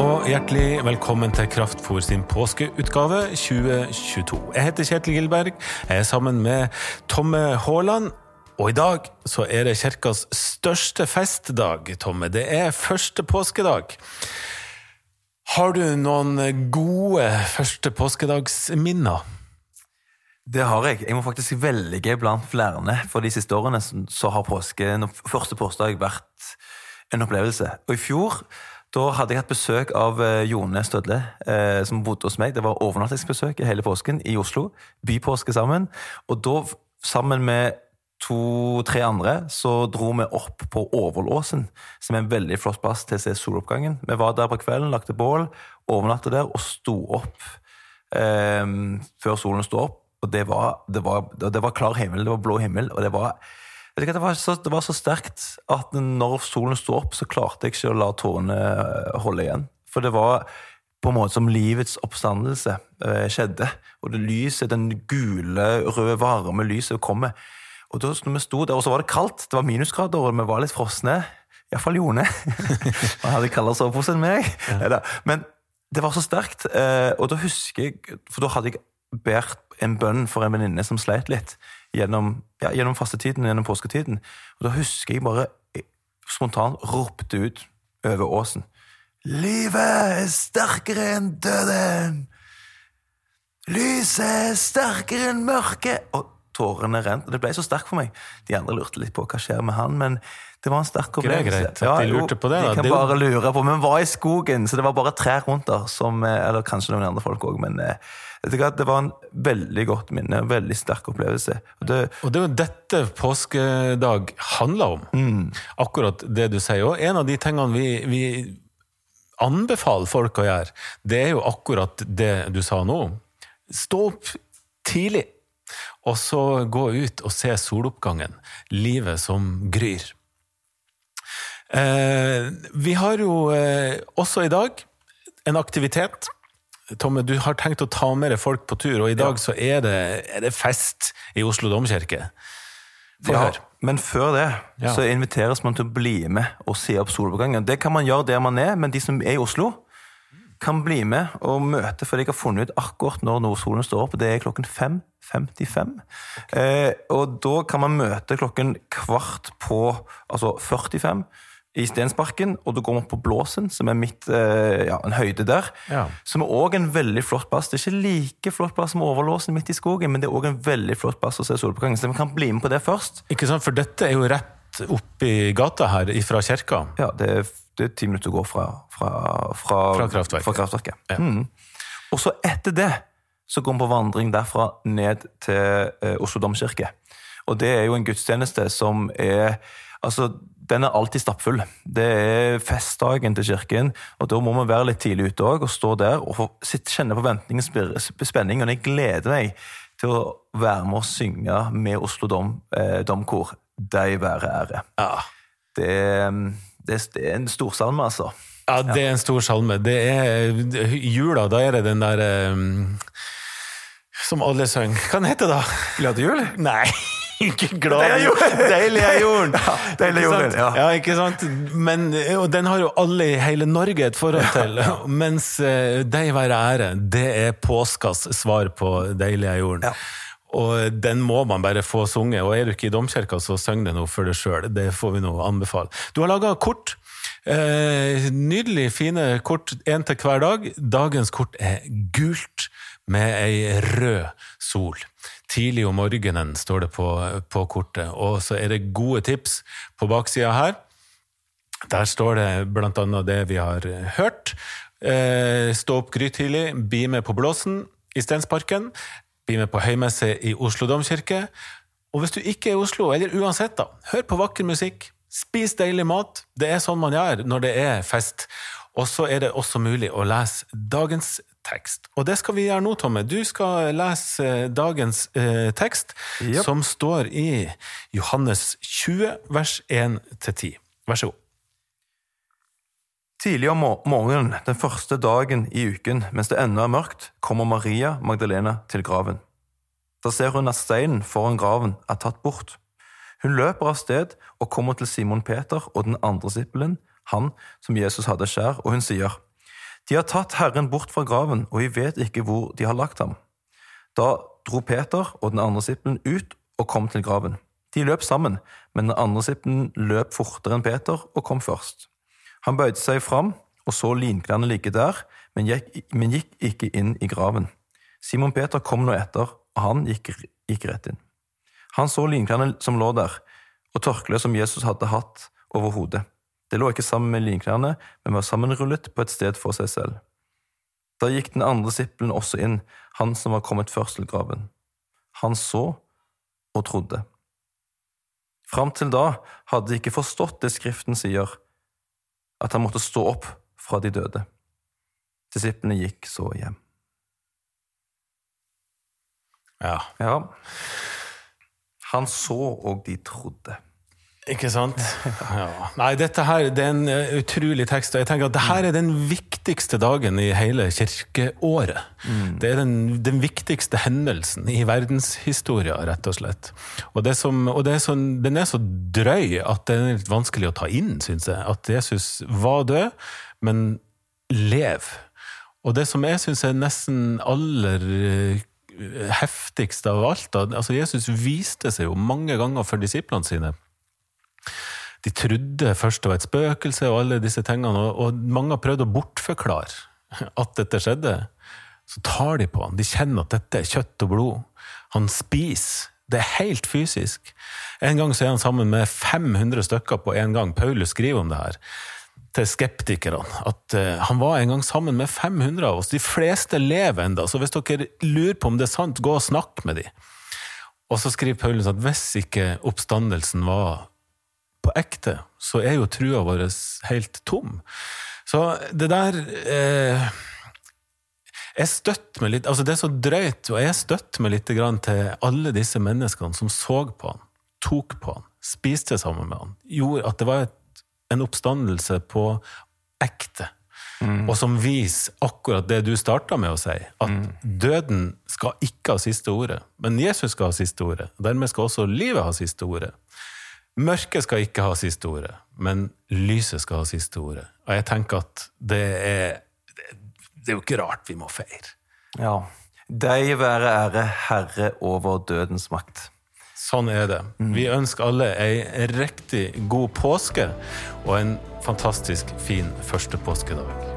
og hjertelig velkommen til Kraftfôr sin påskeutgave 2022. Jeg heter Kjetil Gilberg, jeg er sammen med Tomme Haaland. Og i dag så er det kirkas største festdag, Tomme. Det er første påskedag. Har du noen gode første påskedagsminner? Det har jeg. Jeg må faktisk velge blant flere. For de siste årene så har påske, første påskedag vært en opplevelse. Og i fjor da hadde jeg hatt besøk av eh, Jone Stødle, eh, som bodde hos meg. Det var overnattingsbesøk i hele påsken i Oslo. Bypåske sammen. Og da, sammen med to-tre andre, så dro vi opp på Overlåsen, som er en veldig flott plass til å se soloppgangen. Vi var der på kvelden, lagde bål, overnatta der og sto opp eh, før solen sto opp. Og det var, det, var, det var, klar himmel, det var blå himmel, og det var det var, så, det var så sterkt at når solen sto opp, så klarte jeg ikke å la tårene eh, holde igjen. For det var på en måte som livets oppstandelse eh, skjedde. Og det lyset, den gule, røde, varme lyset kommer. Og da når vi sto der, og så var det kaldt, det var minusgrader, og vi var litt frosne. Iallfall Jone. Han hadde kaldere sovepose enn meg. Ja. Men det var så sterkt. Eh, og da husker jeg For da hadde jeg båret en bønn for en venninne som sleit litt gjennom, ja, gjennom fastetiden, gjennom påsketiden. Og da husker jeg bare jeg spontant ropte ut over åsen. Livet er sterkere enn døden! Lyset er sterkere enn mørket! Og tårene rent. Og det ble så sterkt for meg. De andre lurte litt på hva skjer med han, men det var en sterk opplevelse. Greit, greit. Ja, de lurte på det, da. De kan bare lure på, Men var i skogen, så det var bare trær rundt der. Som, eh, eller kanskje noen andre folk òg, men eh, det var en veldig godt minne. En veldig sterk opplevelse. Og det, og det er jo dette påskedag handler om. Mm. Akkurat det du sier. Og en av de tingene vi, vi anbefaler folk å gjøre, det er jo akkurat det du sa nå. Stå opp tidlig, og så gå ut og se soloppgangen. Livet som gryr. Eh, vi har jo eh, også i dag en aktivitet Tomme, du har tenkt å ta med deg folk på tur, og i dag ja. så er det, er det, fest i Oslo domkirke. Ja. Men før det ja. så inviteres man til å bli med og se opp soloppgangen. Det kan man gjøre der man er, men de som er i Oslo, kan bli med og møte, for jeg har funnet ut akkurat når nordsolen står opp. Det er klokken 5.55. Okay. Eh, og da kan man møte klokken kvart på altså 45 i Stensparken, og du går opp på Blåsen, som er midt, eh, ja, en høyde der. Ja. Som er òg en veldig flott plass. Det er ikke like flott plass som Overlåsen midt i skogen, men det er òg en veldig flott plass å se soloppgangen. Så vi kan bli med på det først. Ikke sant, For dette er jo rett oppi gata her, fra kirka? Ja, det er, det er ti minutter å gå fra, fra, fra, fra kraftverket. Fra kraftverket. Ja. Mm. Og så etter det så går vi på vandring derfra ned til eh, Oslo domkirke. Og det er jo en gudstjeneste som er Altså, den er alltid stappfull. Det er festdagen til kirken, og da må vi være litt tidlig ute òg og stå der og få kjenne forventningens spenning. Og jeg gleder meg til å være med og synge med Oslo Dom, eh, Domkor De være ære'. Ja. Det, det, det, er en stor salme, altså. Ja, det er en stor salme. Det er jula, da er det den der um, Som alle synger. Hva heter det da? Glade jul? Nei. Ikke glad Deilig er jorden! Ja, deilig jorden, ja. ja. ikke sant? Men, og den har jo alle i hele Norge et forhold til. ja. Mens uh, deg være ære, det er påskas svar på deilig er jorden. Ja. Og den må man bare få sunget. Og er du ikke i domkirka, så syng det nå for deg sjøl. Det får vi nå anbefale. Du har laga kort. Eh, nydelig fine kort, én til hver dag. Dagens kort er gult med ei rød sol. Tidlig om morgenen, står det på, på kortet. Og så er det gode tips på baksida her. Der står det annet det vi har hørt. Eh, stå opp grytidlig, bli med på Blåsen i Stensparken. Bli med på høymesse i Oslo domkirke. Og hvis du ikke er i Oslo, eller uansett, da, hør på vakker musikk. Spis deilig mat. Det er sånn man gjør når det er fest. Og så er det også mulig å lese dagens tekst. Og det skal vi gjøre nå, Tomme. Du skal lese eh, dagens eh, tekst, yep. som står i Johannes 20, vers 1-10. Vær så god. Tidlig om morgenen den første dagen i uken, mens det ennå er mørkt, kommer Maria Magdalena til graven. Da ser hun at steinen foran graven er tatt bort. Hun løper av sted og kommer til Simon Peter og den andre sippelen, han som Jesus hadde skjær, og hun sier, De har tatt Herren bort fra graven, og vi vet ikke hvor de har lagt ham. Da dro Peter og den andre disippelen ut og kom til graven. De løp sammen, men den andre disippelen løp fortere enn Peter og kom først. Han bøyde seg fram og så linklærne ligge der, men gikk, men gikk ikke inn i graven. Simon Peter kom nå etter, og han gikk, gikk rett inn. Han så linklærne som lå der, og tørkleet som Jesus hadde hatt over hodet. Det lå ikke sammen med linklærne, men var sammenrullet på et sted for seg selv. Da gikk den andre sippelen også inn, han som var kommet først til graven. Han så og trodde. Fram til da hadde de ikke forstått det Skriften sier, at han måtte stå opp fra de døde. Disiplene gikk så hjem. Ja. Ja. Han så, og de trodde. Ikke sant? Ja. Nei, dette her det er en eh, utrolig tekst. og jeg tenker at det her er den viktigste dagen i hele kirkeåret. Det er den, den viktigste hendelsen i verdenshistoria, rett og slett. Og, det som, og det er så, den er så drøy at det er litt vanskelig å ta inn, syns jeg. At Jesus var død, men lev. Og det som jeg syns er nesten aller heftigst heftigste av alt altså Jesus viste seg jo mange ganger for disiplene sine de trodde først det var et spøkelse og alle disse tingene, og, mange har prøvd å bortforklare at dette skjedde. Så tar de på han. De kjenner at dette er kjøtt og blod. Han spiser. Det er helt fysisk. En gang så er han sammen med 500 stykker på en gang. Paulus skriver om det her til skeptikerne. At uh, han var en gang sammen med 500 av oss. De fleste lever enda, så hvis dere lurer på om det er sant, gå og snakk med dem. Og så skriver Paulus at hvis ikke oppstandelsen var på ekte, så er jo trua vår helt tom. Så det der eh, Jeg støtter meg litt altså Det er så drøyt, og jeg støtter meg litt grann til alle disse menneskene som så på han, tok på han, spiste sammen med han, gjorde at det var et, en oppstandelse på ekte. Mm. Og som viser akkurat det du starta med å si, at mm. døden skal ikke ha siste ordet, men Jesus skal ha siste ordet. Dermed skal også livet ha siste ordet. Mørket skal ikke ha siste ordet, men lyset skal ha siste ordet. Og jeg tenker at det er Det er jo ikke rart vi må feire. Ja. Deg være ære, Herre over dødens makt. Sånn er det. Vi ønsker alle ei riktig god påske og en fantastisk fin første påskedag.